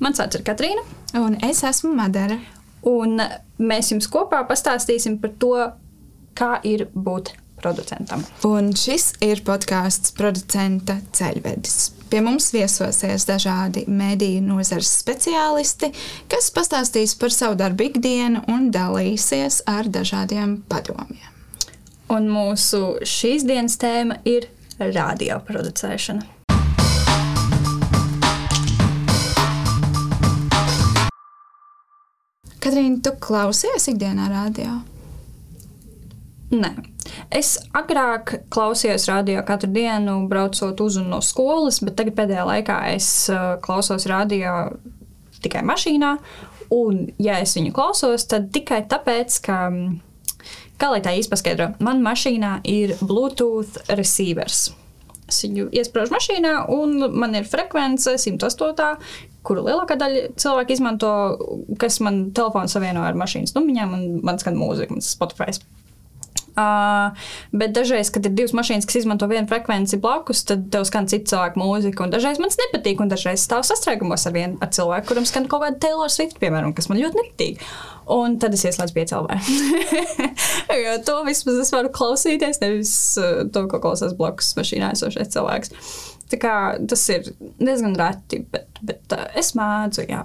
Mans vārds ir Katrīna. Un es esmu Madara. Un mēs jums kopā pastāstīsim par to, kā ir būt producentam. Un šis ir podkāsts producenta ceļvedis. Pie mums viesosies dažādi mediju nozares speciālisti, kas pastāstīs par savu darbu ikdienu un dalīsies ar dažādiem padomiem. Un mūsu šīs dienas tēma ir radioproducēšana. Katrīna, tu klausies ikdienā radio? Nē. Es agrāk klausījos radio katru dienu, braucot uz un no skolas, bet tagad pēdējā laikā es uh, klausos radio tikai mašīnā. Un, ja es viņu klausos, tad tikai tāpēc, ka, kā lai tā izpaskaidro, man mašīnā ir Bluetooth receivers. Es viņu iesprāžu mašīnā, un man ir frekvence 108, kuru lielākā daļa cilvēku izmanto, kas man telefonu savieno ar mašīnas numiņām, un man skan mūzika, man Spotify. Uh, bet dažreiz, kad ir divas mašīnas, kas izmanto vienu frekvenci blakus, tad tev skan cita cilvēka mūzika. Dažreiz man tas nepatīk, un dažreiz stāv sastrēgumos ar vienu ar cilvēku, kuram skan kaut kāda Taylor Swift, piemēram, kas man ļoti nepatīk. Un tad es ieslēdzu piecēlē. jo to vismaz es varu klausīties, nevis uh, to, ko klausās blakus mašīnā esošais cilvēks. Tā kā tas ir diezgan reti, bet, bet uh, es mēdzu, jā,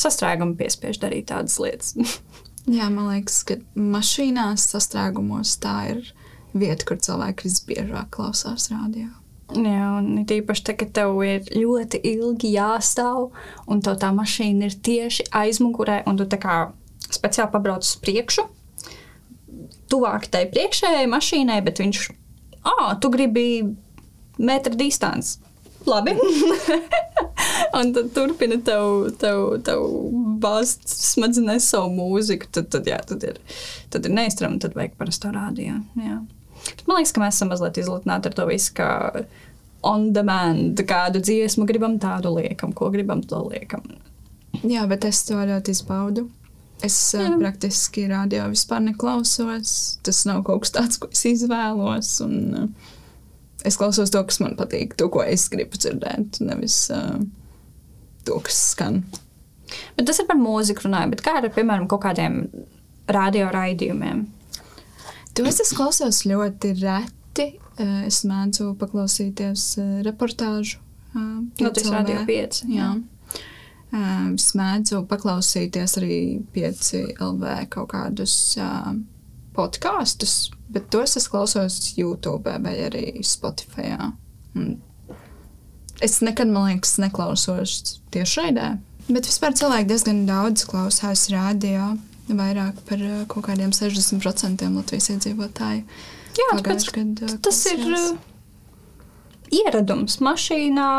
sastrēgumu piespiež darīt tādas lietas. Jā, man liekas, ka mašīnās sastrēgumos tā ir vieta, kur cilvēki visbiežāk klausās radio. Jā, un īpaši te, kad tev ir ļoti ilgi jāstāv, un tā mašīna ir tieši aizmugurē, un tu tā kā speciāli pabrauc uz priekšu, tuvāk tai priekšējai mašīnai, bet viņš, ah, tu gribi metra distanci. Labi. un tad turpina tev, tev, tev bāzt smadzenēs savu mūziku. Tad, tad, jā, tad ir, tad ir neizturami, tad vajag parasto rādīju. Man liekas, ka mēs esam mazliet izlutināti ar to visu, kā on demand, kādu dziesmu gribam, tādu liekam, ko gribam, to liekam. Jā, bet es to ļoti izbaudu. Es Jā. uh, praktiski radio vispār neklausos. Tas nav kaut kas tāds, ko es izvēlos. Un, uh, es klausos to, kas man patīk, to, ko es gribu dzirdēt, nevis uh, to, kas skan. Bet tas ir par mūziku runājot, kā ar, piemēram, kaut kādiem radio raidījumiem? Tos es klausos ļoti reti. Es mēdzu paklausīties reportāžu. Uh, Latvijas radio 5. Jā. jā. Es mēdzu paklausīties arī 5 LV kaut kādus podkāstus, bet tos es klausos YouTube vai arī Spotify. Un es nekad, man liekas, neklausos tiešraidē. Bet vispār cilvēki diezgan daudz klausās radio, vairāk par uh, kaut kādiem 60% Latvijas iedzīvotāju. Jā, tāpēc, kad, tas ir uh, ieradums mašīnā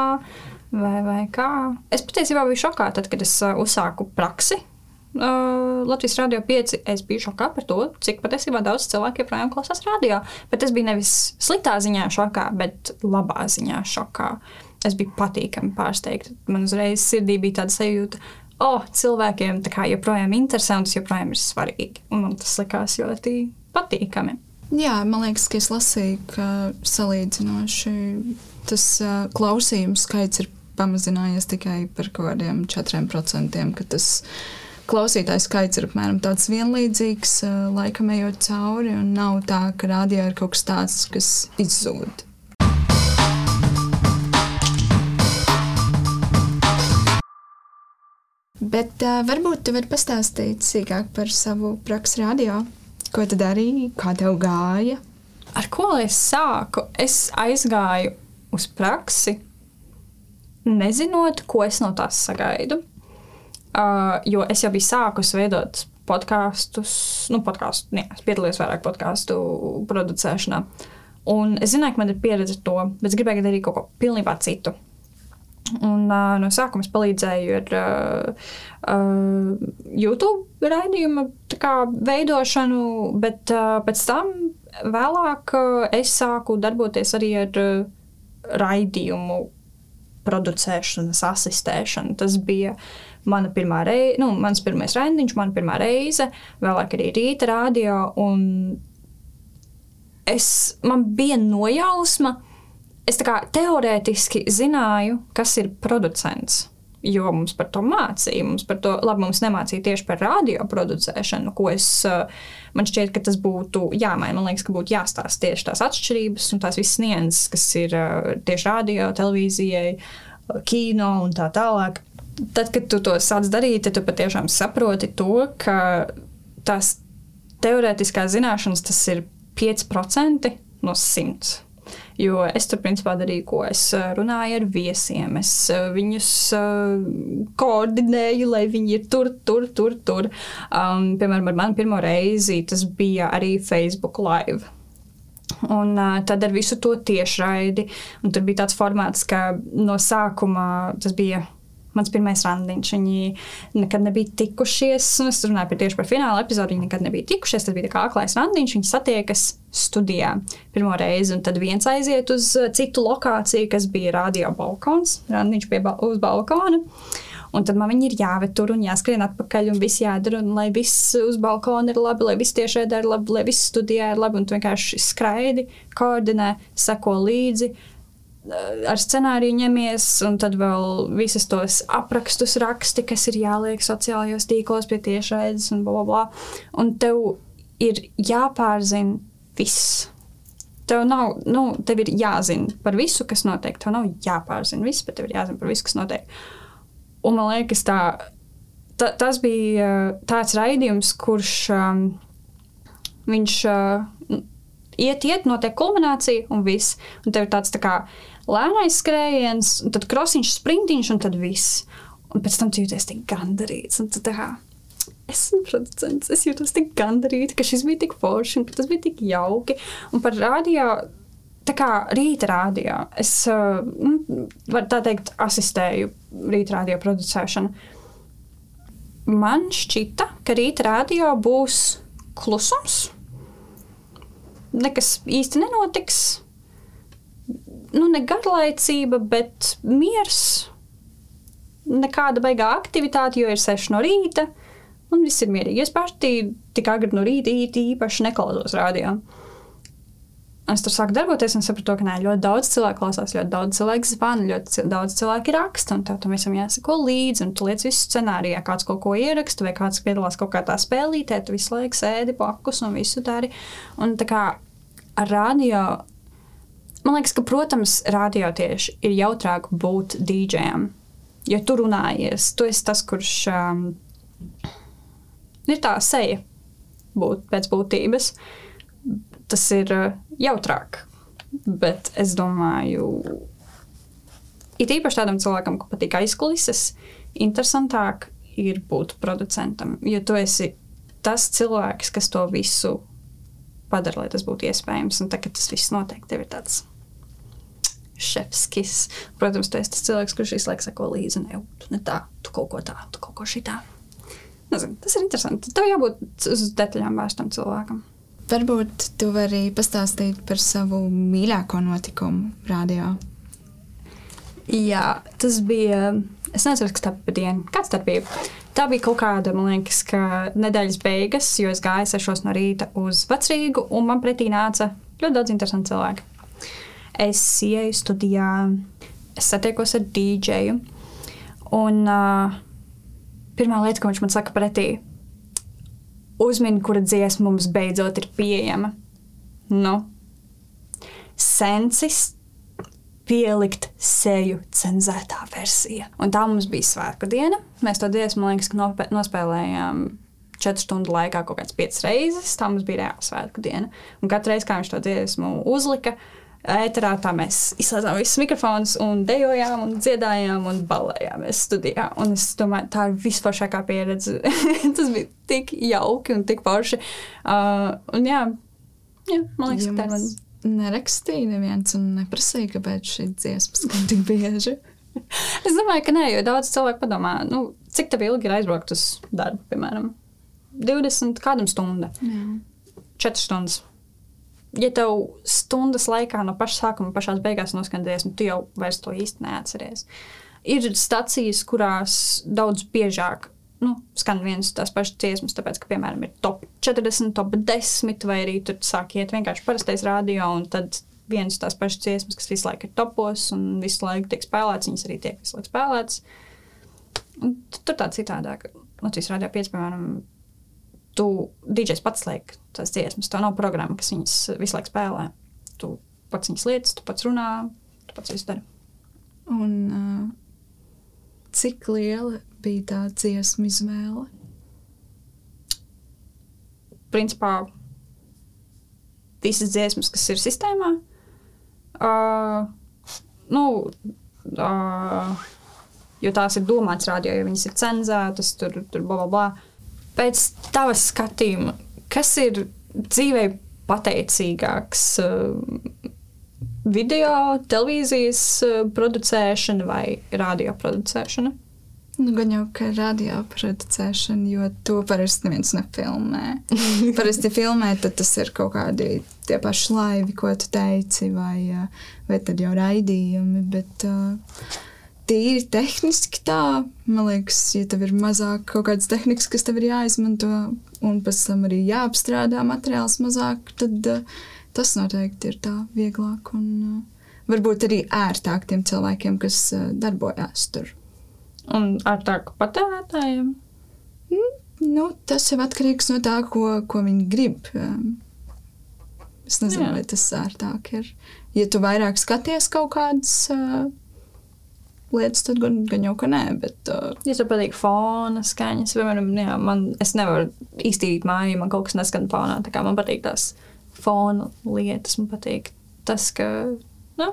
vai, vai kā. Es patiesībā biju šokā, tad, kad es uh, uzsāku praksi Uh, Latvijas Rādio 5. Es biju šokā par to, cik patiesībā daudz cilvēku joprojām klausās radio. Bet tas bija nevis sliktā ziņā šokā, bet labā ziņā šokā. Es biju patīkami pārsteigta. Man uzreiz sirdī bija tāda sajūta, ka oh, cilvēkiem kā joprojām interesē un tas joprojām ir svarīgi. Un man tas likās ļoti patīkami. Jā, man liekas, ka es lasīju, ka salīdzinoši tas uh, klausījums skaits ir pamazinājies tikai par kaut kādiem 4%. Tas klausītāju skaits ir apmēram tāds vienlīdzīgs, laikam ejot cauri, un nav tā, ka rādījā ir kaut kas tāds, kas izzūd. Bet uh, varbūt tu vari pastāstīt sīkāk par savu praksi radio. Ko tu darīji, kā tev gāja? Ar ko es sāku? Es aizgāju uz praksi, nezinot, ko es no tās sagaidu. Uh, jo es jau biju sākusi veidot podkāstus, nu, podkāstu, nē, es piedalījos vairāk podkāstu producēšanā. Un es zināju, ka man ir pieredze ar to, bet es gribēju darīt kaut ko pilnībā citu. Un, uh, no sākuma es palīdzēju ar uh, uh, YouTube raidījumu kā, veidošanu, bet uh, pēc tam vēlāk uh, es sāku darboties arī ar uh, raidījumu producēšanas asistēšanu. Tas bija uh, mana pirmā reize, nu, mans pirmais randiņš, mana pirmā reize, vēlāk arī rīta rādio. Es, man bija nojausma, es kā teorētiski zināju, kas ir producents. jo mums par to mācīja. Mums par to, labi, mums nemācīja tieši par radio producēšanu, ko es, uh, man šķiet, ka tas būtu jāmaina. Man liekas, ka būtu jāstāsta tieši tās atšķirības un tās visas nianses, kas ir uh, tieši radio, televīzijai, kino un tā tālāk. Tad, kad tu to sāc darīt, tad tu patiešām saproti to, ka tās teorētiskās zināšanas tas ir 5% no 100. Jo es tur principā darīju, ko es eh, runāju ar viesiem. Es eh, viņus uh, koordinēju, lai viņi ir tur, tur, tur. tur. Um, piemēram, ar mani pirmo reizi tas bija arī Facebook Live. Un uh, tad ar visu to tiešraidi. Un tur bija tāds formāts, ka no sākuma tas bija mans pirmais randiņš. Viņi nekad nebija tikušies. Es runāju par tieši par fināla epizodi. Viņi nekad nebija tikušies. Tas bija kā aklais randiņš. Viņi satiekas studijā pirmo reizi, un tad viens aiziet uz citu lokāciju, kas bija radio balkons. Randiņš pie ba uz balkona. Un tad man viņi ir jāved tur un jāskrien atpakaļ, un viss jādara, un lai viss uz balkona ir labi, lai viss tiešraidē ir labi, lai viss studijā ir labi, un tu vienkārši skraidi, koordinē, seko līdzi ar scenāriju ņemies, un tad vēl visas tos aprakstus raksti, kas ir jāliek sociālajos tīklos pie tiešraides un bla, bla, bla. Un tev ir jāpārzina viss. Tev nav, nu, tev ir jāzina par visu, kas notiek. Tev nav jāpārzina viss, bet tev ir jāzina par visu, kas notiek. Un man liekas, tā, ta, tas bija tāds raidījums, kurš um, viņš uh, iet, iet, notiek kulminācija un viss. Un tev ir tāds tā kā lēnais skrējiens, tad krosiņš, sprintiņš un tad viss. Un pēc tam jūties tik gandarīts. Kā esmu producents, es jūtos tik gandarīti, ka šis bija tik forši un ka tas bija tik jauki. Un par radio. Tā kā rīta rādījā, es nu, tā teikt, asistēju rīta rādījā producēšanu. Man šķita, ka rīta rādījā būs klusums. Nekas īsti nenotiks nu, ne garlaicība, bet miers. Nekāda baigā aktivitāte, jo ir 6 no rīta, un viss ir mierīgi. Es pati tik agri no rīta īpaši neklausos rādījā. Es tur sāku darboties un sapratu, ka nē, ļoti daudz cilvēku klausās, ļoti daudz cilvēku zvana, ļoti daudz cilvēku raksta. Un tam visam jāsako līdzi, un tu lietas visu scenārijā. Kāds kaut ko ieraksta, vai kāds piedalās kaut kādā spēlītē, tu visu laiku sēdi blakus un visu dari. Un tā kā ar radio Man liekas, ka, protams, radio tieši ir jautrāk būt dīdžejam. Jo tu runājies, tu esi tas, kurš um, ir tā seja būt pēc būtības. Tas ir uh, jautrāk. Bet es domāju, it īpaši tādam cilvēkam, kurš patīk aizkulises, interesantāk ir būt producentam. Jo tu esi tas cilvēks, kas to visu padara, lai tas būtu iespējams. Un tagad tas viss notiek, tev ir tāds šefskis. Protams, tu esi tas cilvēks, kurš visu laiku sako līdzi. Ne, tu ne tā, tu kaut ko tādu, tu kaut ko šitā. Nezinu, tas ir interesanti. Tev jābūt uz detaļām vērstam cilvēkam. Varbūt tu vari pastāstīt par savu mīļāko notikumu radio. Jā, tas bija. Es nezinu, kas tā bija diena. Kāds tā bija? Tā bija kaut kāda, man liekas, ka nedēļas beigas, jo es gāju sešos no rīta uz Vecrīgu, un man pretī nāca ļoti daudz interesantu cilvēku. Es ieju studijā, es satiekos ar dīdžeju. Un uh, pirmā lieta, ko viņš man saka pretī, uzmini, kura dziesma mums beidzot ir pieejama. Nu, sensis pielikt seju cenzētā versija. Un tā mums bija svētku diena. Mēs to dziesmu, man liekas, nospēlējām četru stundu laikā kaut kādas piecas reizes. Tā mums bija reāla svētku diena. Un katru reizi, kad viņš to dziesmu uzlika, ēterā, tā mēs izslēdzām visus mikrofonus un dejojām, un dziedājām un balējāmies studijā. Un es domāju, tā ir visforšākā pieredze. Tas bija tik jauki un tik forši. Uh, un jā, jā, man liekas, tā ir man. Nerakstīja neviens un neprasīja, kāpēc šī dziesma skan tik bieži. es domāju, ka nē, jo daudz cilvēku padomā, nu, cik tev ilgi ir aizbraukt uz darbu, piemēram, 20 kādam stunda. Jā. 4 stundas ja tev stundas laikā no paša sākuma, pašā beigās noskan dziesma, tu jau vairs to īsti neatceries. Ir stacijas, kurās daudz biežāk nu, skan vienas tās pašas dziesmas, tāpēc, ka, piemēram, ir top 40, top 10, vai arī tur sāk iet vienkārši parastais radio, un tad vienas tās pašas dziesmas, kas visu laiku ir topos un visu laiku tiek spēlētas, viņas arī tiek visu laiku spēlētas. Un Tur tā citādāk. Latvijas Rādio 5, piemēram, tu DJs pats liek tās dziesmas. Tā nav programma, kas viņas visu laiku spēlē. Tu pats viņas lietas, tu pats runā, tu pats visu dari. Un uh, cik liela bija tā dziesmu izvēle? Principā visas dziesmas, kas ir sistēmā, uh, nu, uh, jo tās ir domātas radio, jo viņas ir cenzētas, tur, tur bla, bla, bla. Pēc tavas skatījuma, kas ir dzīvē pateicīgāks? Uh, video, televīzijas uh, producēšana vai radio producēšana? Nu, gan jau, ka radio producēšana, jo to parasti neviens nefilmē. parasti filmē, tad tas ir kaut kādi tie paši laivi, ko tu teici, vai, uh, vai tad jau raidījumi, bet uh, tīri tehniski tā, man liekas, ja tev ir mazāk kaut kādas tehnikas, kas tev ir jāizmanto, un pēc tam arī jāapstrādā materiāls mazāk, tad uh, tas noteikti ir tā vieglāk un uh, varbūt arī ērtāk tiem cilvēkiem, kas uh, darbojās tur. Un ar tādu patērētājiem? Nu, tas jau atkarīgs no tā, ko, ko viņi grib. Um, Es nezinu, Jā. vai tas ērtāk ir. Ja tu vairāk skaties kaut kādas uh, lietas, tad gan, gan jau ka nē. Bet, uh, Ja tev patīk fona skaņas, piemēram, jā, man, es nevaru īstīt māju, man kaut kas neskan fonā. Man patīk tās fona lietas, man patīk tas, ka nu,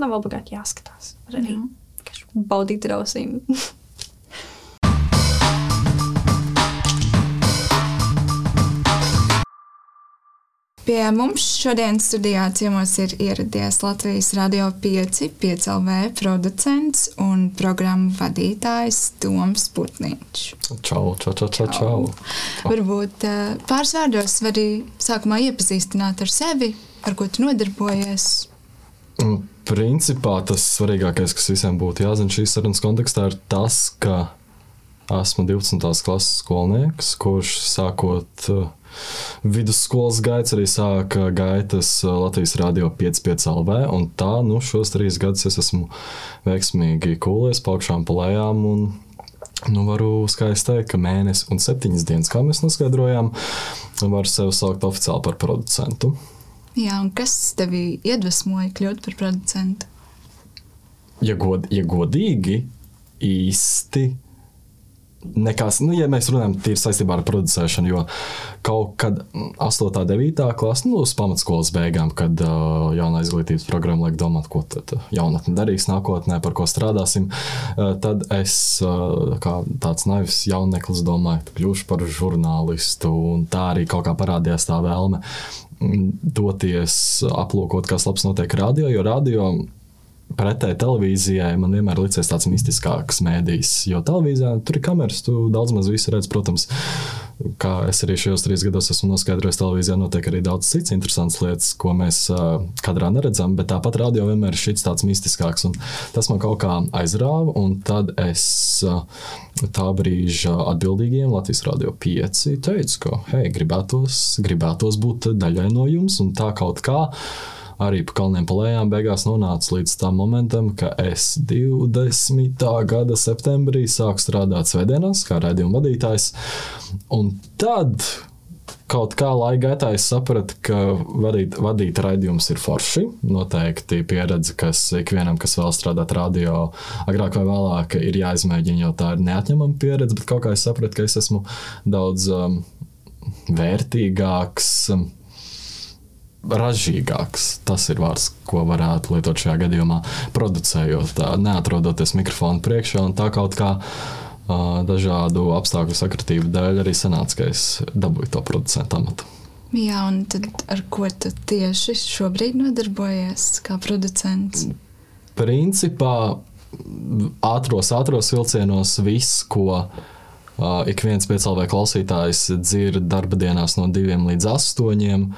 nav obligāti jāskatās. Arī Jā. baudīt ar ausīm. Pie mums šodien studijā ciemos ir ieradies Latvijas Radio 5, 5 LV producents un programmu vadītājs Toms Putniņš. Čau, čau, čau, čau. čau. Varbūt uh, pāris vārdos vari sākumā iepazīstināt ar sevi, ar ko tu nodarbojies. Un Principā tas svarīgākais, kas visiem būtu jāzina šīs sarunas kontekstā, ir tas, ka esmu 12. klases skolnieks, kurš sākot uh, vidusskolas gaitas arī sāka gaitas Latvijas Rādio 5,5 LV. Un tā, nu, šos trīs gadus es esmu veiksmīgi kūlies, paukšām pa lejām. Un, Nu, varu skaisti teikt, ka mēnesis un septiņas dienas, kā mēs noskaidrojām, varu sevi saukt oficiāli par producentu. Jā, un kas tevi iedvesmoja kļūt par producentu? ja, god, ja godīgi, īsti nekas, nu, ja mēs runājam tīri saistībā ar producēšanu, jo kaut kad mm, 8. un 9. klasē, nu, uz pamatskolas beigām, kad uh, jaunā izglītības programma liek domāt, ko tad jaunatne darīs nākotnē, par ko strādāsim, uh, tad es, uh, kā tāds naivs jauneklis, domāju, ka kļūšu par žurnālistu, un tā arī kaut kā parādījās tā vēlme mm, doties aplūkot, kas labs notiek radio, jo radio pretēji televīzijai man vienmēr licies tāds mistiskāks mēdījis. Jo televīzijā tur ir kameras, tu daudz maz visu redz, protams. Kā es arī šajos trīs gados esmu noskaidrojis, televīzijā notiek arī daudz citas interesantas lietas, ko mēs uh, kadrā neredzam. Bet tāpat radio vienmēr ir šis tāds mistiskāks. Tas man kaut kā aizrāva. Un tad es uh, tā brīža atbildīgiem Latvijas Rādio 5 teicu, ka hei, gribētos, gribētos būt daļai no jums un tā kaut kā arī pa kalniem palējām beigās nonāca līdz tam momentam, ka es 20. gada septembrī sāku strādāt Svētdienās, kā raidījuma vadītājs. Un tad kaut kā laika gaitā es sapratu, ka vadīt, vadīt raidījumus ir forši. Noteikti pieredze, kas ikvienam, kas vēl strādāt radio, agrāk vai vēlāk, ir jāizmēģina, jo tā ir neatņemama pieredze. Bet kaut kā es sapratu, ka es esmu daudz um, vērtīgāks. Um, ražīgāks. Tas ir vārds, ko varētu lietot šajā gadījumā, producējot, tā, neatrodoties mikrofona priekšā un tā kaut kā. Uh, dažādu apstākļu sakritību dēļ arī sanāca, ka es dabūju to producentu amatu. Jā, un tad ar ko tu tieši šobrīd nodarbojies kā producents? Principā ātros, ātros vilcienos viss, ko uh, ik viens piecēlvē klausītājs dzird darba dienās no diviem līdz astoņiem.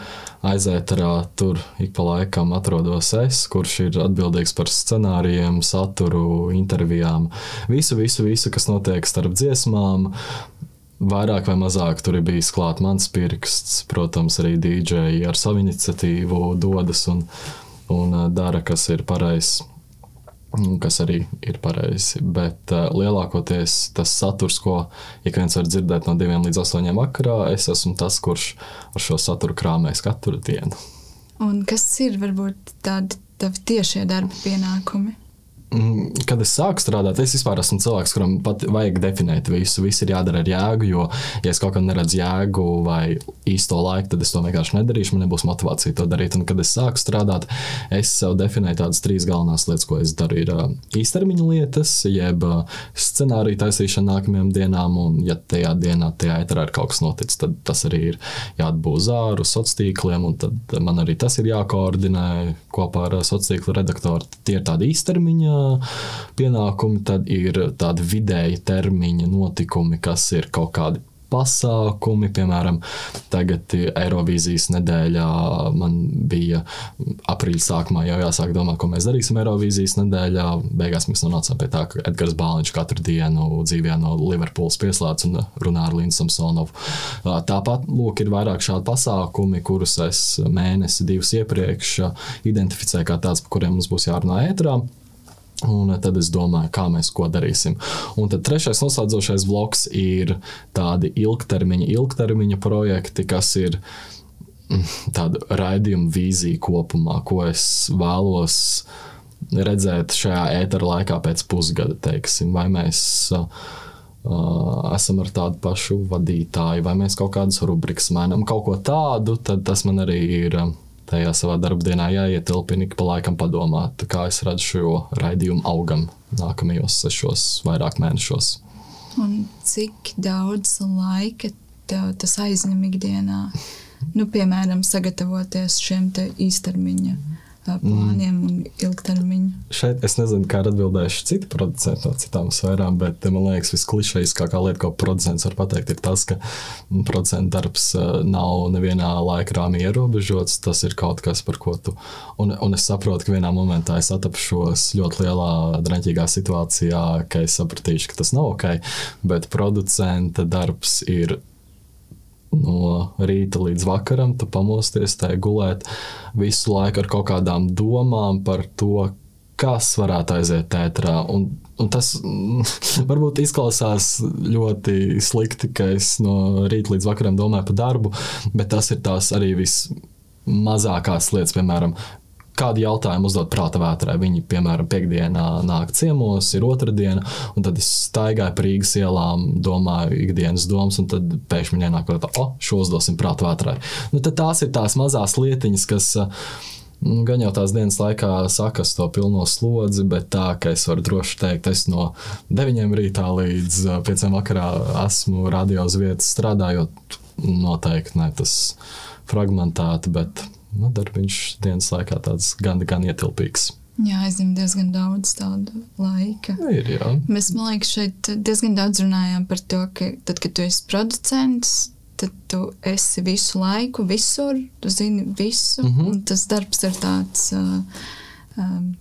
Aizētarā tur ik pa laikam atrodos es, kurš ir atbildīgs par scenārijiem, saturu, intervijām. Visu, visu, visu, kas notiek starp dziesmām. Vairāk vai mazāk tur ir bijis klāts mans pirksts, protams, arī dīdžeji ar savu iniciatīvu dodas un, un dara, kas ir pareizs. Kas arī ir pareizi. Bet uh, lielākoties tas saturs, ko ik viens var dzirdēt no 2 līdz 8 vakarā, es esmu tas, kurš ar šo saturu krāmēs katru dienu. Un kas ir varbūt tādi tavi tiešie darba pienākumi? Mm, kad es sāku strādāt, es vispār esmu cilvēks, kuram pat vajag definēt visu. Viss ir jādara ar jēgu, jo, ja es kaut kam neredzu jēgu vai īsto laiku, tad es to vienkārši nedarīšu. Man nebūs motivācija to darīt. Un, kad es sāku strādāt, es sev definēju tādas trīs galvenās lietas, ko es daru. Ir īstermiņa lietas, jeb scenārija taisīšana nākamajām dienām, un, ja tajā dienā, tajā eterā ir kaut kas noticis, tad tas arī ir jāatbūvē zāru, sociāliem tīkliem, un tad man arī tas ir jākoordinē kopā ar sociālo tīklu redaktoru. Tie ir tādi īstermiņa pienākumi, tad ir tādi vidēji termiņa notikumi, kas ir kaut kādi pasākumi. Piemēram, tagad Eirovīzijas nedēļā man bija aprīļa sākumā jau jāsāk domāt, ko mēs darīsim Eirovīzijas nedēļā. Beigās mēs nonācām pie tā, ka Edgars Bāliņš katru dienu dzīvē no Liverpools pieslēdz un runā ar Lindu Samsonovu. Tāpat lūk, ir vairāk šādi pasākumi, kurus es mēnesi, divus iepriekš identificēju kā tāds, par kuriem mums būs jārunā ētrā. Un tad es domāju, kā mēs ko darīsim. Un tad trešais noslēdzošais bloks ir tādi ilgtermiņa, ilgtermiņa projekti, kas ir mm, tāda raidījuma vīzija kopumā, ko es vēlos redzēt šajā ētera laikā pēc pusgada. Teiksim, vai mēs uh, esam ar tādu pašu vadītāju, vai mēs kaut kādas rubrikas mainām, kaut ko tādu, tad tas man arī ir. Uh, tajā savā darba dienā jāietilpina, ik pa laikam padomāt, kā es redzu šo raidījumu augam nākamajos sešos, vairāk mēnešos. Un cik daudz laika tev tas aizņem ikdienā? Nu, piemēram, sagatavoties šiem īstermiņa plāniem mm. un ilgtermiņu. Šeit es nezinu, kā atbildēšu citi producenti no citām sfērām, bet man liekas, visklišejiskākā lieta, ko producents var pateikt, ir tas, ka producenta darbs nav nevienā laikrāmī ierobežots. Tas ir kaut kas, par ko tu. Un, un es saprotu, ka vienā momentā es atapšos ļoti lielā draņķīgā situācijā, ka es sapratīšu, ka tas nav ok, bet producenta darbs ir no rīta līdz vakaram, tu pamosties, tā gulēt visu laiku ar kaut kādām domām par to, kas varētu aiziet tētrā. Un, un tas varbūt izklausās ļoti slikti, ka es no rīta līdz vakaram domāju par darbu, bet tas ir tās arī vismazākās lietas, piemēram, kādu jautājumu uzdot prāta vētrai. Viņi, piemēram, piekdienā nāk ciemos, ir otrdiena, un tad es staigāju pa Rīgas ielām, domāju ikdienas domas, un tad pēkšņi man ienāk prātā, o, šo uzdosim prāta vētrai. Nu, tās ir tās mazās lietiņas, kas. Nu, gan jau tās dienas laikā sakas to pilno slodzi, bet tā, ka es varu droši teikt, es no 9 rītā līdz 5 vakarā esmu radio uz vietas strādājot. Noteikti ne tas fragmentēti, bet nu, darbiņš dienas laikā tāds gan, gan ietilpīgs. Jā, aizņem diezgan daudz tādu laika. Ir, jā. Mēs, man liekas, šeit diezgan daudz runājām par to, ka tad, kad tu esi producents, tad tu esi visu laiku, visur, tu zini visu, mm -hmm. un tas darbs ir tāds uh, um,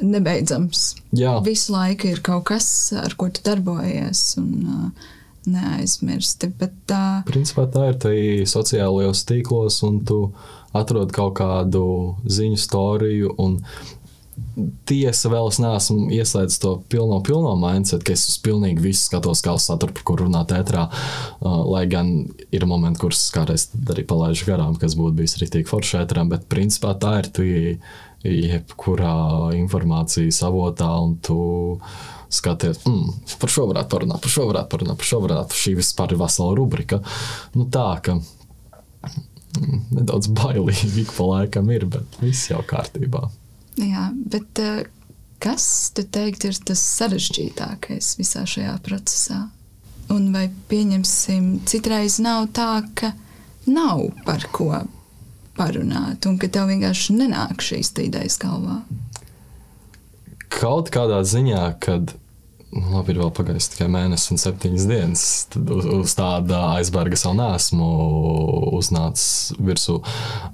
nebeidzams. Jā. Visu laiku ir kaut kas, ar ko tu darbojies. Un, uh, neaizmirsti. Bet, tā... Principā tā ir tā sociālajos tīklos, un tu atrod kaut kādu ziņu storiju. Tiesa vēl es neesmu ieslēdzis to pilno, pilno mindset, ka es uz pilnīgi visu skatos, kā uz saturu, par kuru runāt ētrā. Uh, lai gan ir momenti, kurus kādreiz arī palaidu garām, kas būtu bijis rītīgi forši ētrā, bet principā tā ir tu jebkurā informācijas avotā un tu skaties, mm, par šo varētu parunāt, par šo varētu parunāt, par šo varētu. Šī vispār ir vesela rubrika. Nu, tā, ka mm, nedaudz bailīgi pa laikam ir, bet viss jau kārtībā. Jā, bet eh, kas, tu teikt, ir tas sarežģītākais visā šajā procesā? Un vai pieņemsim, citreiz nav tā, ka nav par ko parunāt, un ka tev vienkārši nenāk šīs idejas galvā? kaut kādā ziņā, kad nu, labi, ir vēl pagājis tikai mēnesis un septiņas dienas. Tad uz, uz tāda aizberga vēl neesmu uznācis virsū.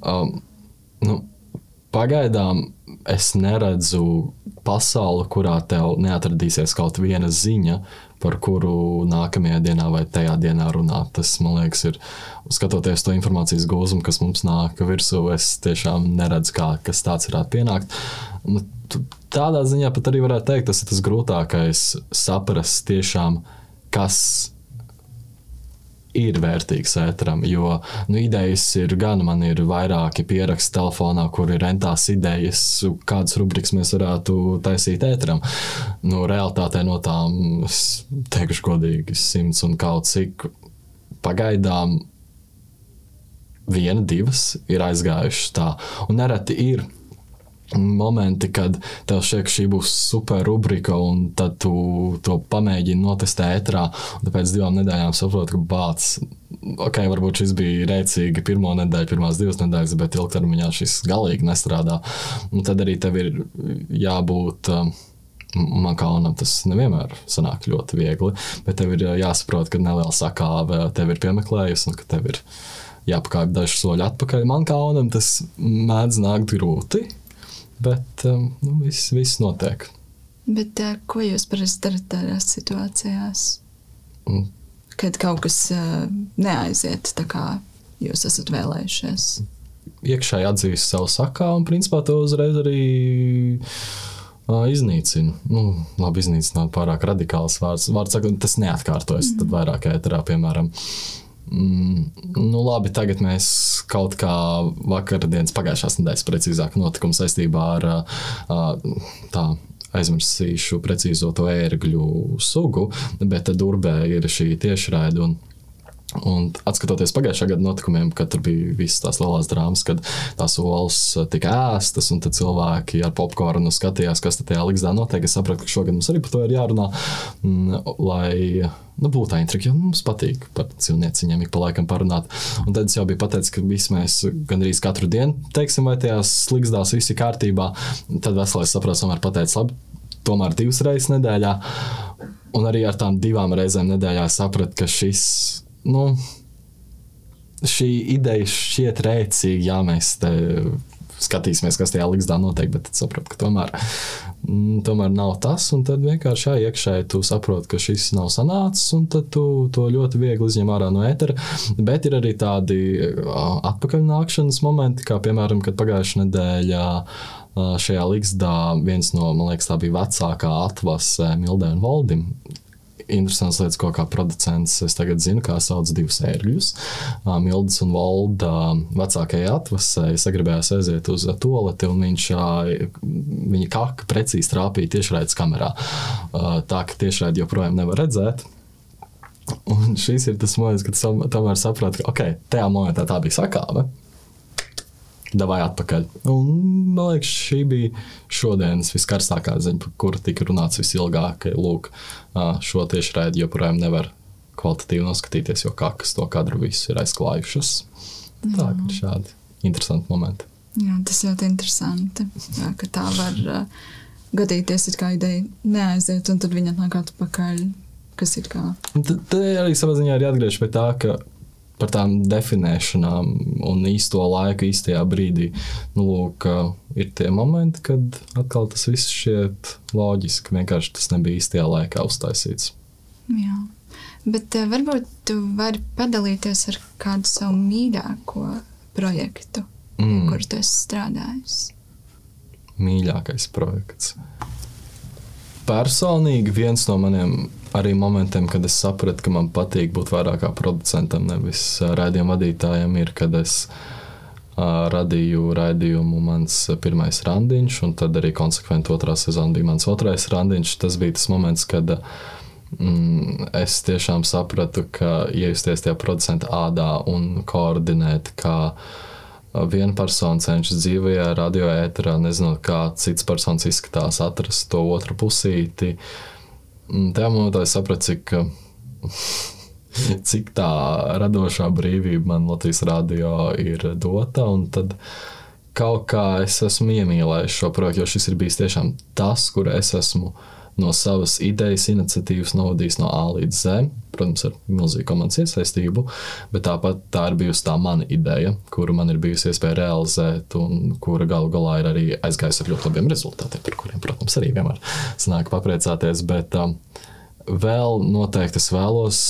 Um, nu, pagaidām es neredzu pasauli, kurā tev neatradīsies kaut viena ziņa, par kuru nākamajā dienā vai tajā dienā runāt. Tas, man liekas, ir skatoties to informācijas gūzumu, kas mums nāk virsū, es tiešām neredzu, kā kas tāds varētu pienākt. Nu, tādā ziņā pat arī varētu teikt, tas ir tas grūtākais saprast tiešām, kas ir vērtīgs ēteram. Jo nu, idejas ir gan, man ir vairāki pieraksti telefonā, kur ir rentās idejas, kādas rubrikas mēs varētu taisīt ēteram. Nu, realitātē no tām, es teikšu godīgi, simts un kaut cik pagaidām viena, divas ir aizgājušas tā. Un nereti ir momenti, kad tev šķiet, ka šī būs super rubrika, un tad tu to pamēģini notestēt ētrā. Un pēc divām nedēļām saproti, ka bācis, ok, varbūt šis bija rēcīgi pirmo nedēļu, pirmās divas nedēļas, bet ilgtermiņā šis galīgi nestrādā. Un tad arī tev ir jābūt. Um, man kā onam tas nevienmēr sanāk ļoti viegli, bet tev ir jāsaprot, ka neliela sakāve tev ir piemeklējusi un ka tev ir jāpakāpj dažus soļus atpakaļ. Man kā onam tas mēdz nākt grūti, Bet um, nu, viss, viss notiek. Bet, uh, ko jūs parasti darat tādās situācijās? Mm. Kad kaut kas uh, neaiziet tā, kā jūs esat vēlējušies? Iekšēji atzīst savu sakā, un principā to uzreiz arī uh, iznīcina. Nu, labi, iznīcināt pārāk radikāls vārds. Vārds saka, tas neatkārtojas. Mm. Tad vairāk ēterā, piemēram, Mm, nu, labi, tagad mēs kaut kā vakardienas, pagājušās nedēļas precīzāk notikumu saistībā ar uh, tā aizmirsīšu precīzo to ērgļu sugu, bet Durbē ir šī tiešraide. Un atskatoties pagājušā gada notikumiem, kad tur bija visas tās lielās drāmas, kad tās olas tika ēstas, un cilvēki ar popkornu skatījās, kas tajā līgzdā notiek. Es sapratu, ka šogad mums arī par to ir jārunā, lai nu, būtu tā intriga, jo mums patīk par cilvēciņiem ik pa laikam parunāt. Un tad es jau biju pateicis, ka visi mēs gandrīz katru dienu teiksim, vai tajās līgzdās viss ir kārtībā. Tad veselais saprāts tomēr pateica, labi, tomēr divas reizes nedēļā. Un arī ar tām divām reizēm nedēļā sapratu, ka šis nu, šī ideja šķiet rēcīga, ja mēs te skatīsimies, kas tajā līgzdā notiek, bet saprotu, ka tomēr, mm, tomēr nav tas. Un tad vienkārši jā, iekšēji tu saproti, ka šis nav sanācis, un tad tu to ļoti viegli izņem ārā no ētera. Bet ir arī tādi atpakaļnākšanas momenti, kā piemēram, kad pagājušajā nedēļā. Šajā līgzdā viens no, man liekas, tā bija vecākā atvase Mildē un Valdim interesants lietas, ko kā producents es tagad zinu, kā sauc divus ērgļus. Mildes un Valda vecākajai atvasē sagribējās aiziet uz toleti, un viņš viņa kaka precīzi trāpīja tiešraides kamerā. Tā ka tiešraidi joprojām nevar redzēt. Un šis ir tas moments, kad tomēr saproti, ka okay, tajā momentā tā bija sakāve davai atpakaļ. Un, man liekas, šī bija šodienas viskarstākā ziņa, par kuru tika runāts visilgāk. Lūk, šo tieši raidi joprojām nevar kvalitatīvi noskatīties, jo kakas to kadru visu ir aizklājušas. Tā ir šādi interesanti momenti. Jā, tas ļoti interesanti, jā, ka tā var uh, gadīties, kā ideja neaiziet, un tad viņa nāk atpakaļ. Kas ir kā? Tad arī savā ziņā ir jāatgriežas pie tā, ka par tām definēšanām un īsto laiku, īstajā brīdī. Nu, lūk, ir tie momenti, kad atkal tas viss šķiet loģiski. Vienkārši tas nebija īstajā laikā uztaisīts. Jā. Bet uh, varbūt tu vari padalīties ar kādu savu mīļāko projektu, mm. kur tu esi strādājis. Mīļākais projekts. Personīgi viens no maniem arī momentiem, kad es sapratu, ka man patīk būt vairāk kā producentam, nevis raidījuma vadītājam, ir, kad es uh, radīju raidījumu mans pirmais randiņš, un tad arī konsekventi otrā sezona bija mans otrais randiņš. Tas bija tas moments, kad mm, es tiešām sapratu, ka iejusties tajā producenta ādā un koordinēt, kā viena persona cenšas dzīvajā radioēterā, nezinot, kā cits personis izskatās, atrast to otru pusīti. Uh, Tajā momentā es sapratu, cik, cik tā radošā brīvība man Latvijas radio ir dota. Tad kaut kā es esmu iemīlējis šo projektu, jo šis ir bijis tiešām tas, kur es esmu no savas idejas, iniciatīvas novadījis no A līdz Z. Protams, ar milzīgu komandas iesaistību, bet tāpat tā ir bijusi tā mana ideja, kuru man ir bijusi iespēja realizēt, un kura galu galā ir arī aizgājusi ar ļoti labiem rezultātiem, par kuriem, protams, arī vienmēr sanāk papriecāties. Bet um, vēl noteikti es vēlos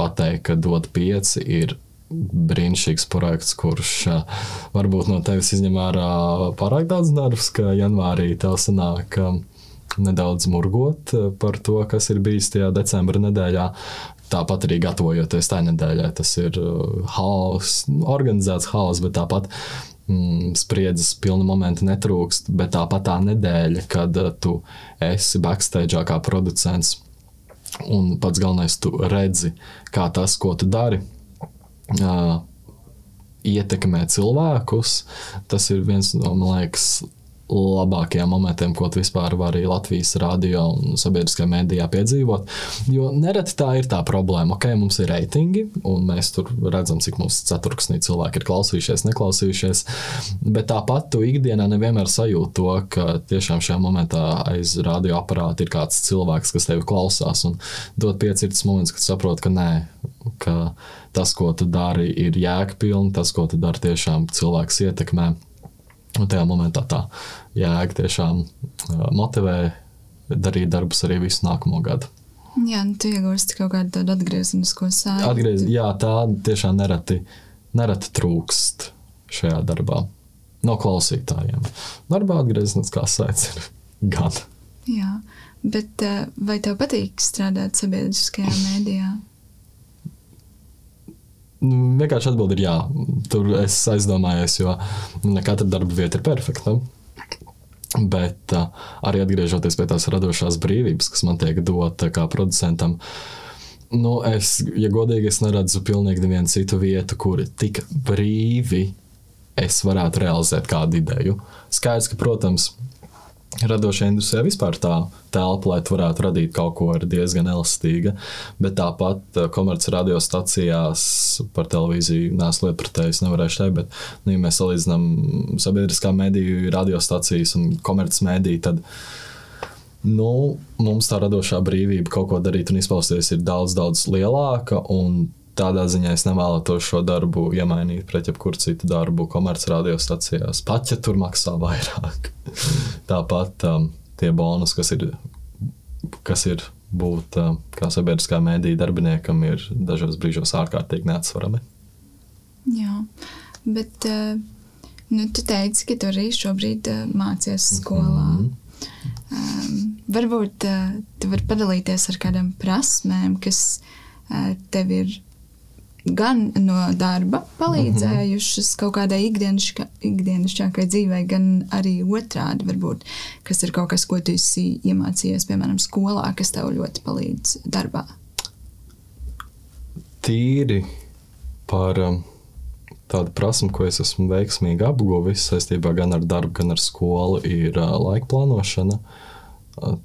pateikt, ka dot pieci ir brīnišķīgs projekts, kurš uh, varbūt no tevis izņem ārā pārāk daudz darbus, ka janvārī tev sanāk uh, nedaudz murgot par to, kas ir bijis tajā decembra nedēļā. Tāpat arī gatavojoties tajā nedēļā, tas ir haoss, organizēts haoss, bet tāpat mm, spriedzes pilna momenta netrūkst. Bet tāpat tā nedēļa, kad tu esi backstage kā producents, un pats galvenais, tu redzi, kā tas, ko tu dari, uh, ietekmē cilvēkus. Tas ir viens no, man liekas, labākajiem momentiem, ko vispār vari Latvijas radio un sabiedriskajā mēdījā piedzīvot. Jo nereti tā ir tā problēma. Ok, mums ir reitingi, un mēs tur redzam, cik mums ceturksnī cilvēki ir klausījušies, neklausījušies. Bet tāpat tu ikdienā nevienmēr sajūti to, ka tiešām šajā momentā aiz radioaparāta ir kāds cilvēks, kas tevi klausās. Un dod piecirds moments, kad saproti, ka nē, ka tas, ko tu dari, ir jēgpilni, tas, ko tu dari, tiešām cilvēks ietekmē. Un tajā momentā tā jēga tiešām motivē darīt darbus arī visu nākamo gadu. Jā, nu, tu iegūsti kaut kādu tādu atgriezenisko saiti. Atgriez, jā, tā tiešām nereti, nereti trūkst šajā darbā. No klausītājiem. Darbā atgriezeniskā saits ir gan. Jā, bet vai tev patīk strādāt sabiedriskajā mēdījā? Nu, vienkārši atbild ir jā. Tur es aizdomājos, jo ne katra darba vieta ir perfekta. Bet uh, arī atgriežoties pie tās radošās brīvības, kas man tiek dota kā producentam, nu, es, ja godīgi, es neredzu pilnīgi nevienu citu vietu, kur tik brīvi es varētu realizēt kādu ideju. Skaidrs, ka, protams, radošajā industrijā vispār tā telpa, lai varētu radīt kaut ko, ir diezgan elastīga. Bet tāpat eh, komerciālajās radiostacijās par televīziju nesu lietpratējis, nevarēšu teikt. Bet, nu, ja mēs salīdzinām sabiedriskā mediju radiostacijas un komerciālā mediju, tad nu, mums tā radošā brīvība kaut ko darīt un izpausties ir daudz, daudz lielāka. Tādā ziņā es nevēlētos šo darbu iemainīt pret jebkuru citu darbu komerciālajā radiostacijās. Pat ja tur maksā vairāk. Tāpat um, tie bonus, kas ir, kas ir būt um, kā sabiedriskā mēdīņa darbiniekam, ir dažos brīžos ārkārtīgi neatsverami. Jā, bet uh, nu, tu teici, ka tu arī šobrīd uh, mācies skolā. Mm -hmm. Um, varbūt uh, tu vari padalīties ar kādām prasmēm, kas uh, tev ir gan no darba palīdzējušas -hmm. kaut kādai ikdienišķākai dzīvei, gan arī otrādi, varbūt, kas ir kaut kas, ko tu esi iemācījies, piemēram, skolā, kas tev ļoti palīdz darbā. Tīri par um, tādu prasmu, ko es esmu veiksmīgi apguvis saistībā gan ar darbu, gan ar skolu, ir uh, laika plānošana. Uh,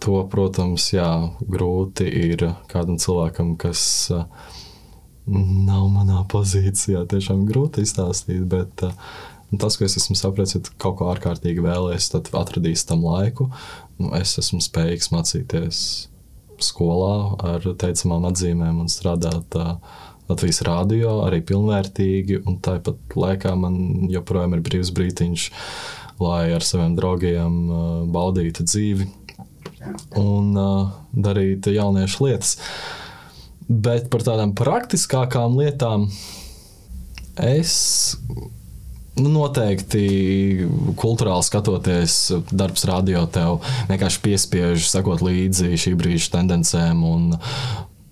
to, protams, jā, grūti ir kādam cilvēkam, kas uh, nav manā pozīcijā. Tiešām grūti izstāstīt, bet uh, tas, ko es esmu sapratis, ja kaut ko ārkārtīgi vēlēs, tad atradīs tam laiku. Nu, es esmu spējīgs mācīties skolā ar teicamām atzīmēm un strādāt uh, Latvijas rādio arī pilnvērtīgi. Tāpat laikā man joprojām ir brīvs brītiņš, lai ar saviem draugiem uh, baudītu dzīvi un uh, darītu jauniešu lietas. Uh, Bet par tādām praktiskākām lietām es nu, noteikti kultūrāli skatoties, darbs radio tev vienkārši piespiež sekot līdzi šī brīža tendencēm un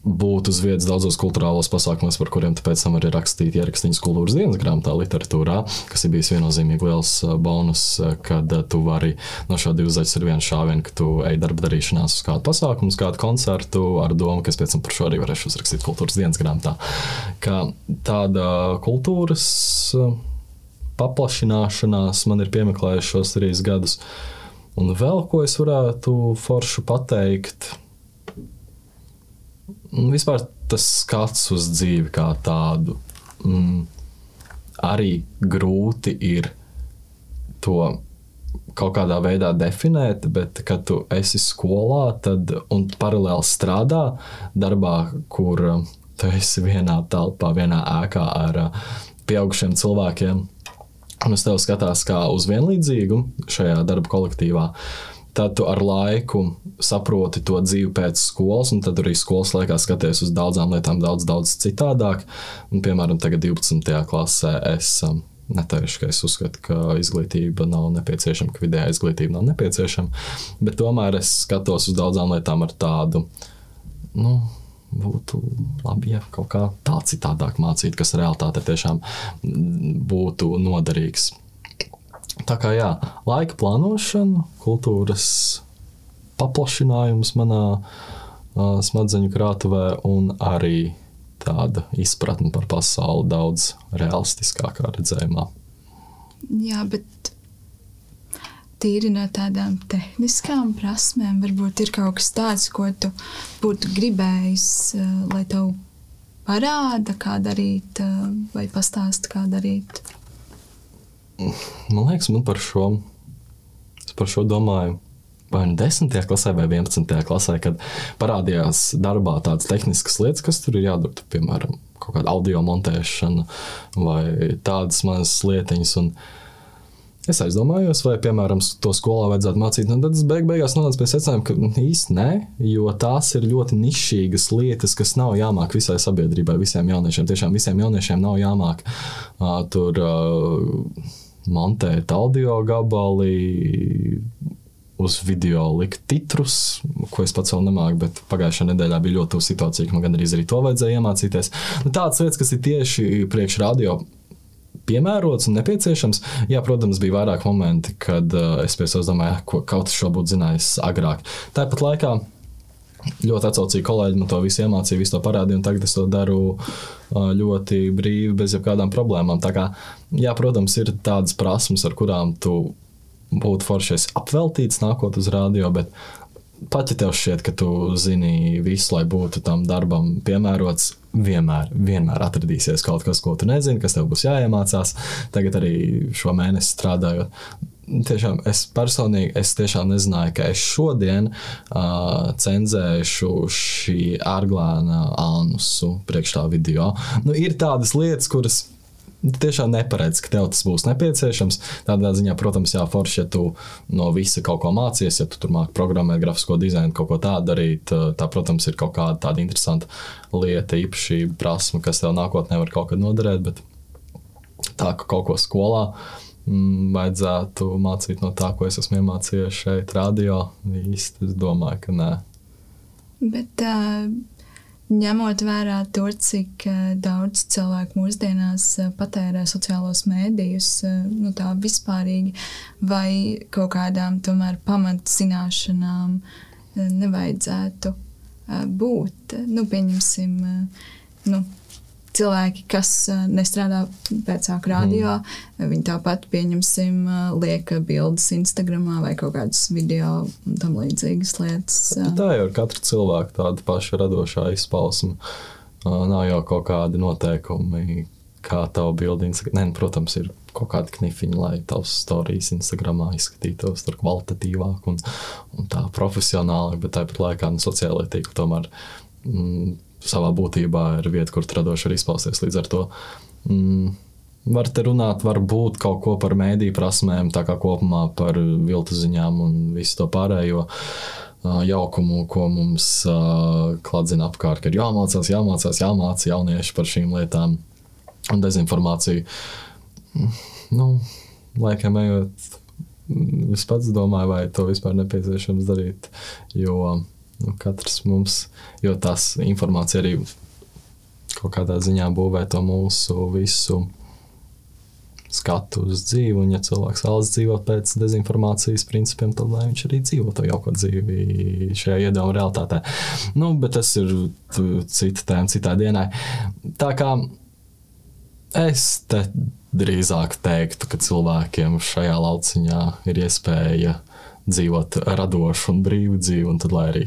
būt uz vietas daudzos kultūrālos pasākumos, par kuriem pēc tam arī rakstīt ierakstīņas kultūras dienas grāmatā, literatūrā, kas ir bijis viennozīmīgi liels uh, bonus, uh, kad uh, tu vari no šāda uzaicināt ar vienu šāvienu, ka tu ej darba darīšanās uz kādu pasākumu, uz kādu koncertu ar domu, ka es pēc tam par šo arī varēšu uzrakstīt kultūras dienas grāmatā. Ka tāda kultūras paplašināšanās man ir piemeklējuši šos trīs gadus. Un vēl ko es varētu foršu pateikt, vispār tas skats uz dzīvi kā tādu. Mm, arī grūti ir to kaut kādā veidā definēt, bet, kad tu esi skolā tad, un paralēli strādā darbā, kur um, tu esi vienā telpā, vienā ēkā ar uh, pieaugušiem cilvēkiem, un uz tevi skatās kā uz vienlīdzīgu šajā darba kolektīvā, tad tu ar laiku saproti to dzīvi pēc skolas, un tad arī skolas laikā skaties uz daudzām lietām daudz, daudz citādāk. Un, piemēram, tagad 12. klasē es um, neteikšu, ka es uzskatu, ka izglītība nav nepieciešama, ka vidējā izglītība nav nepieciešama, bet tomēr es skatos uz daudzām lietām ar tādu. Nu, būtu labi, ja kaut kā tā citādāk mācītu, kas realitāte tiešām būtu noderīgs. Tā kā jā, laika plānošana, kultūras paplašinājums manā uh, smadzeņu krātuvē un arī tāda izpratne par pasauli daudz realistiskākā redzējumā. Jā, bet tīri no tādām tehniskām prasmēm, varbūt ir kaut kas tāds, ko tu būtu gribējis, lai tev parāda, kā darīt, vai pastāst, kā darīt. Man liekas, man par šo, par šo domāju. Vai nu 10. klasē, vai 11. klasē, kad parādījās darbā tādas tehniskas lietas, kas tur ir jādara, piemēram, kaut kāda audio montēšana vai tādas mazas lietiņas. Un, Es aizdomājos, vai, piemēram, to skolā vajadzētu mācīt. Tad es beig beigās nonācu pie secinājuma, ka nu, īsti nē, jo tās ir ļoti nišīgas lietas, kas nav jāmāk visai sabiedrībai, visiem jauniešiem. Tiešām visiem jauniešiem nav jāmāk uh, tur. Uh, montēt audio gabali, uz video likt titrus, ko es pats vēl nemāku, bet pagājušā nedēļā bija ļoti tuva situācija, ka man gandrīz arī to vajadzēja iemācīties. Nu, tādas lietas, kas ir tieši priekš radio. Piemērots un nepieciešams. Jā, protams, bija vairāk momenti, kad uh, es pie sevis domāju, ko kaut kas šo būtu zinājis agrāk. Tāpat laikā ļoti atsaucīgi kolēģi man to visu iemācīja, visu to parādīja, un tagad es to daru ļoti brīvi, bez jebkādām problēmām. Tā kā, jā, protams, ir tādas prasmes, ar kurām tu būtu foršies apveltīts nākot uz rādio, bet pat ja tev šķiet, ka tu zini visu, lai būtu tam darbam piemērots, vienmēr, vienmēr atradīsies kaut kas, ko tu nezini, kas tev būs jāiemācās. Tagad arī šo mēnesi strādājot tiešām es personīgi es tiešām nezināju, ka es šodien uh, cenzēšu šī ārglāna anusu priekš tā video. Nu, ir tādas lietas, kuras. Tiešām neparedz, ka tev tas būs nepieciešams. Tādā ziņā, protams, jā, forši, ja tu no visa kaut ko mācies, ja tu tur māki programmēt, grafisko dizainu, kaut ko tādu darīt. Tā, protams, ir kaut kāda tāda interesanta lieta, īpaši prasme, kas tev nākotnē var kaut kad noderēt. Bet tā, ka kaut ko skolā uh, vajadzētu mācīt no tā, ko es esmu iemācījies šeit, radio. Īsti es domāju, ka nē. Bet uh, ņemot vērā to, cik uh, daudz cilvēku mūsdienās uh, patērē sociālos mēdījus, uh, nu tā vispārīgi, vai kaut kādām tomēr pamatzināšanām uh, nevajadzētu uh, būt. Nu, pieņemsim, uh, nu, cilvēki, kas nestrādā vecāku radio, mm. viņi tāpat pieņemsim, lieka bildes Instagram vai kaut kādas video un tam līdzīgas lietas. Tā jau ir katra cilvēka tāda paša radošā izpausme. Nav jau kaut kādi noteikumi, kā tavu bildi Instagram. Nē, protams, ir kaut kādi knifiņi, lai tavs stāstījis Instagramā izskatītos tur kvalitatīvāk un, un tā profesionālāk, bet tāpat laikā nu, sociālajā tīklā tomēr. Mm, savā būtībā ir vieta, kur radoši var izpausties. Līdz ar to mm, var te runāt, varbūt kaut ko par mēdīju prasmēm, tā kā kopumā par viltu ziņām un visu to pārējo. Jaukumu, ko mums uh, klātsina apkārt, ir jāmācās, jāmācās, jāmācās jaunieši par šīm lietām un dezinformāciju. Nu, laikam ejot, es pats domāju, vai to vispār nepieciešams darīt. Jo uh, katrs mums, jo tas informācija arī kaut kādā ziņā būvē to mūsu visu skatu uz dzīvi. Un, ja cilvēks vēlas dzīvot pēc dezinformācijas principiem, tad lai viņš arī dzīvo to jauko dzīvi šajā iedomā realitātē. Nu, bet tas ir cita tēma, citai dienai. Tā kā es te drīzāk teiktu, ka cilvēkiem šajā lauciņā ir iespēja dzīvot radošu un brīvu dzīvi, un tad lai arī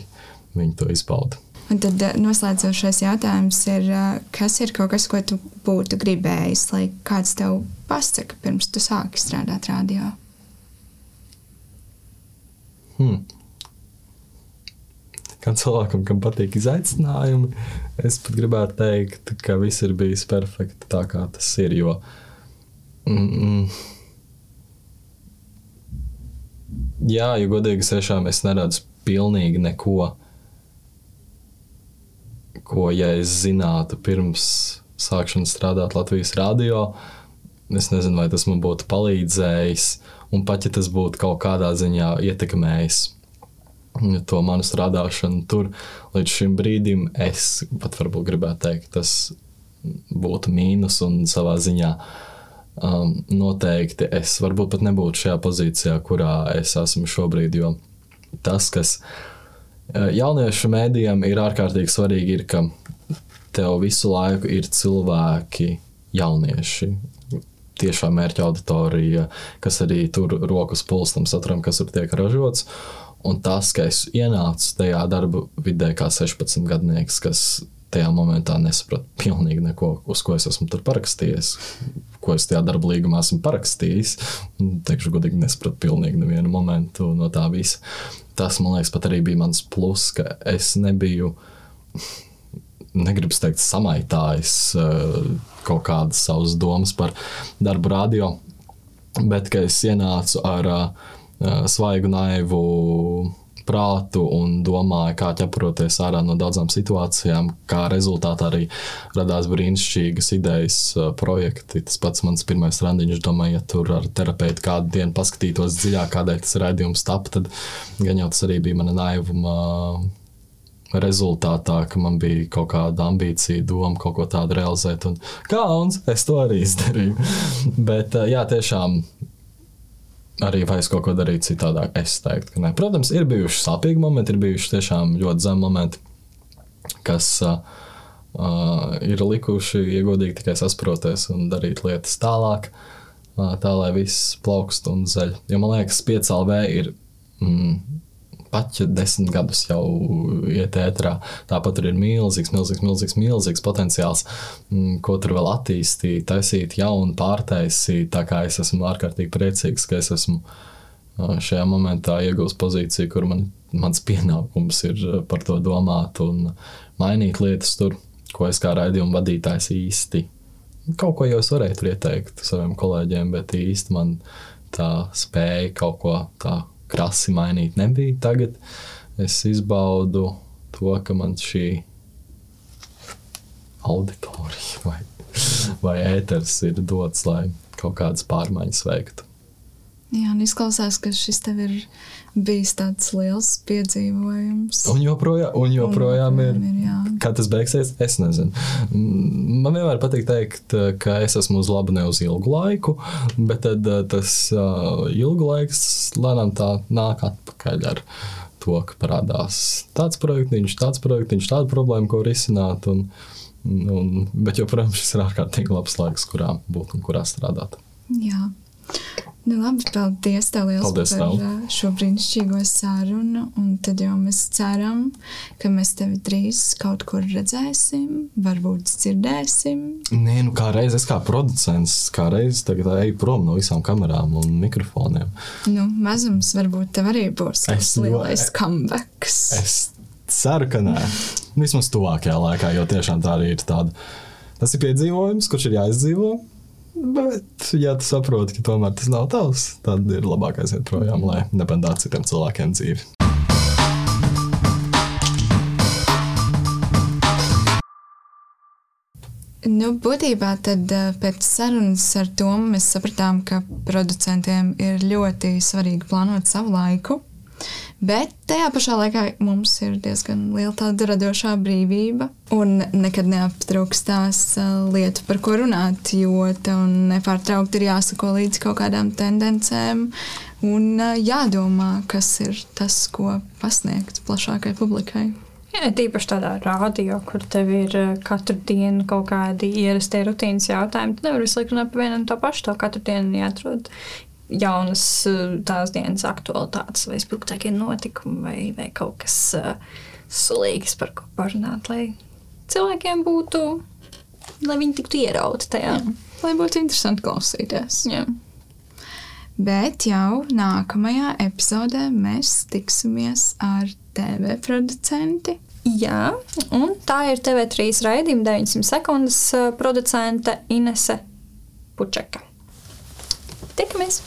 viņi to izbauda. Un tad eh, noslēdzošais jautājums ir, eh, kas ir kaut kas, ko tu būtu gribējis, lai kāds tev pasaka, pirms tu sāki strādāt radio? Hmm. Kā cilvēkam, kam patīk izaicinājumi, es pat gribētu teikt, ka viss ir bijis perfekti tā, kā tas ir. Jo, mm, mm, Jā, ja godīgi tiešām es neredzu pilnīgi neko, ko, ja es zinātu pirms sākšanas strādāt Latvijas radio, es nezinu, vai tas man būtu palīdzējis, un pat ja tas būtu kaut kādā ziņā ietekmējis to manu strādāšanu tur līdz šim brīdim, es pat varbūt gribētu teikt, tas būtu mīnus un savā ziņā. Um, noteikti es varbūt pat nebūtu šajā pozīcijā, kurā es esmu šobrīd, jo tas, kas uh, jauniešu mēdījiem ir ārkārtīgi svarīgi, ir, ka tev visu laiku ir cilvēki, jaunieši, tiešā mērķa auditorija, kas arī tur rokas pulstam saturam, kas tur tiek ražots. Un tas, ka es ienācu tajā darba vidē kā 16 gadnieks, kas tajā momentā nesapratu pilnīgi neko, uz ko es esmu tur parakstījies, ko es tajā darba līgumā esmu parakstījis. Teikšu, godīgi, nesapratu pilnīgi nevienu momentu no tā visa. Tas, man liekas, pat arī bija mans plus, ka es nebiju negribu teikt, samaitājis uh, kaut kādas savas domas par darbu radio, bet ka es ienācu ar uh, svaigu, naivu prātu un domāju, kā ķeproties ārā no daudzām situācijām, kā rezultātā arī radās brīnišķīgas idejas, projekti. Tas pats mans pirmais randiņš, domāju, ja tur ar terapeitu kādu dienu paskatītos dziļāk, kādēļ tas raidījums tap, tad gan jau tas arī bija mana naivuma rezultātā, ka man bija kaut kāda ambīcija, doma kaut ko tādu realizēt. Un kauns, es to arī izdarīju. Bet, jā, tiešām arī es kaut ko darīju citādāk, es teiktu, ka nē. Protams, ir bijuši sāpīgi momenti, ir bijuši tiešām ļoti zemi momenti, kas uh, uh, ir likuši iegodīgi tikai sasproties un darīt lietas tālāk, uh, tā lai viss plaukst un zeļ. Jo man liekas, 5LV ir. Mm, pat ja desmit gadus jau iet ētrā, tāpat tur ir milzīgs, milzīgs, milzīgs, milzīgs potenciāls, mm, ko tur vēl attīstīt, taisīt jaunu, pārtaisīt. Tā kā es esmu ārkārtīgi priecīgs, ka es esmu šajā momentā iegūst pozīciju, kur man, mans pienākums ir par to domāt un mainīt lietas tur, ko es kā raidījuma vadītājs īsti. Kaut ko jau es varēju ieteikt saviem kolēģiem, bet īsti man tā spēja kaut ko tādu krasi mainīt nebija. Tagad es izbaudu to, ka man šī auditorija vai, vai ēters ir dots, lai kaut kādas pārmaiņas veiktu. Jā, un izklausās, ka šis tev ir bijis tāds liels piedzīvojums. Un joprojām, un joprojām un, ir. ir jā. Kad tas beigsies, es nezinu. Man vienmēr patīk teikt, ka es esmu uz labu ne uz ilgu laiku, bet tad eh, tas uh, ilgu laiks lēnām tā nāk atpakaļ ar to, ka parādās tāds projektiņš, tāds projektiņš, tāda problēma, ko risināt. Un, un, bet joprojām šis ir ārkārtīgi labs laiks, kurā būt un kurā strādāt. Jā. Nu, labi, paldies tev liels paldies par tev. šo brīnišķīgo sarunu. Un tad jau mēs ceram, ka mēs tevi drīz kaut kur redzēsim, varbūt dzirdēsim. Nē, nu kā reiz es kā producents, kā reiz tagad eju prom no visām kamerām un mikrofoniem. Nu, mazums varbūt tev arī būs tas lielais comebacks. Es ceru, ka nē. Vismaz tuvākajā laikā, jo tiešām tā arī ir tāda. Tas ir piedzīvojums, kurš ir jāizdzīvo. Bet, ja tu saproti, ka tomēr tas nav tavs, tad ir labākais iet projām, lai nebandātu citiem cilvēkiem dzīvi. Nu, būtībā tad pēc sarunas ar Tomu mēs sapratām, ka producentiem ir ļoti svarīgi plānot savu laiku. Bet tajā pašā laikā mums ir diezgan liela tāda radošā brīvība. Un nekad neaptrūkstās lietu, par ko runāt, jo tev nepārtraukti ir jāsako līdzi kaut kādām tendencēm un jādomā, kas ir tas, ko pasniegt plašākai publikai. Jā, tīpaši tādā rādio, kur tev ir katru dienu kaut kādi ierastie rutīnas jautājumi. Tu nevari visu laiku runāt par vienu un to pašu. Tev katru dienu jāatrod jaunas tās dienas aktualitātes, vai spilgtākie notikumi, vai, vai kaut kas uh, sulīgs, par ko parunāt, lai cilvēkiem būtu, lai viņi tiktu ierauti tajā. Jā, lai būtu interesanti klausīties. Jā. Bet jau nākamajā epizodē mēs tiksimies ar TV producenti. Jā, un tā ir TV3 raidījuma 900 sekundes producente Inese Pučeka. Tikamies!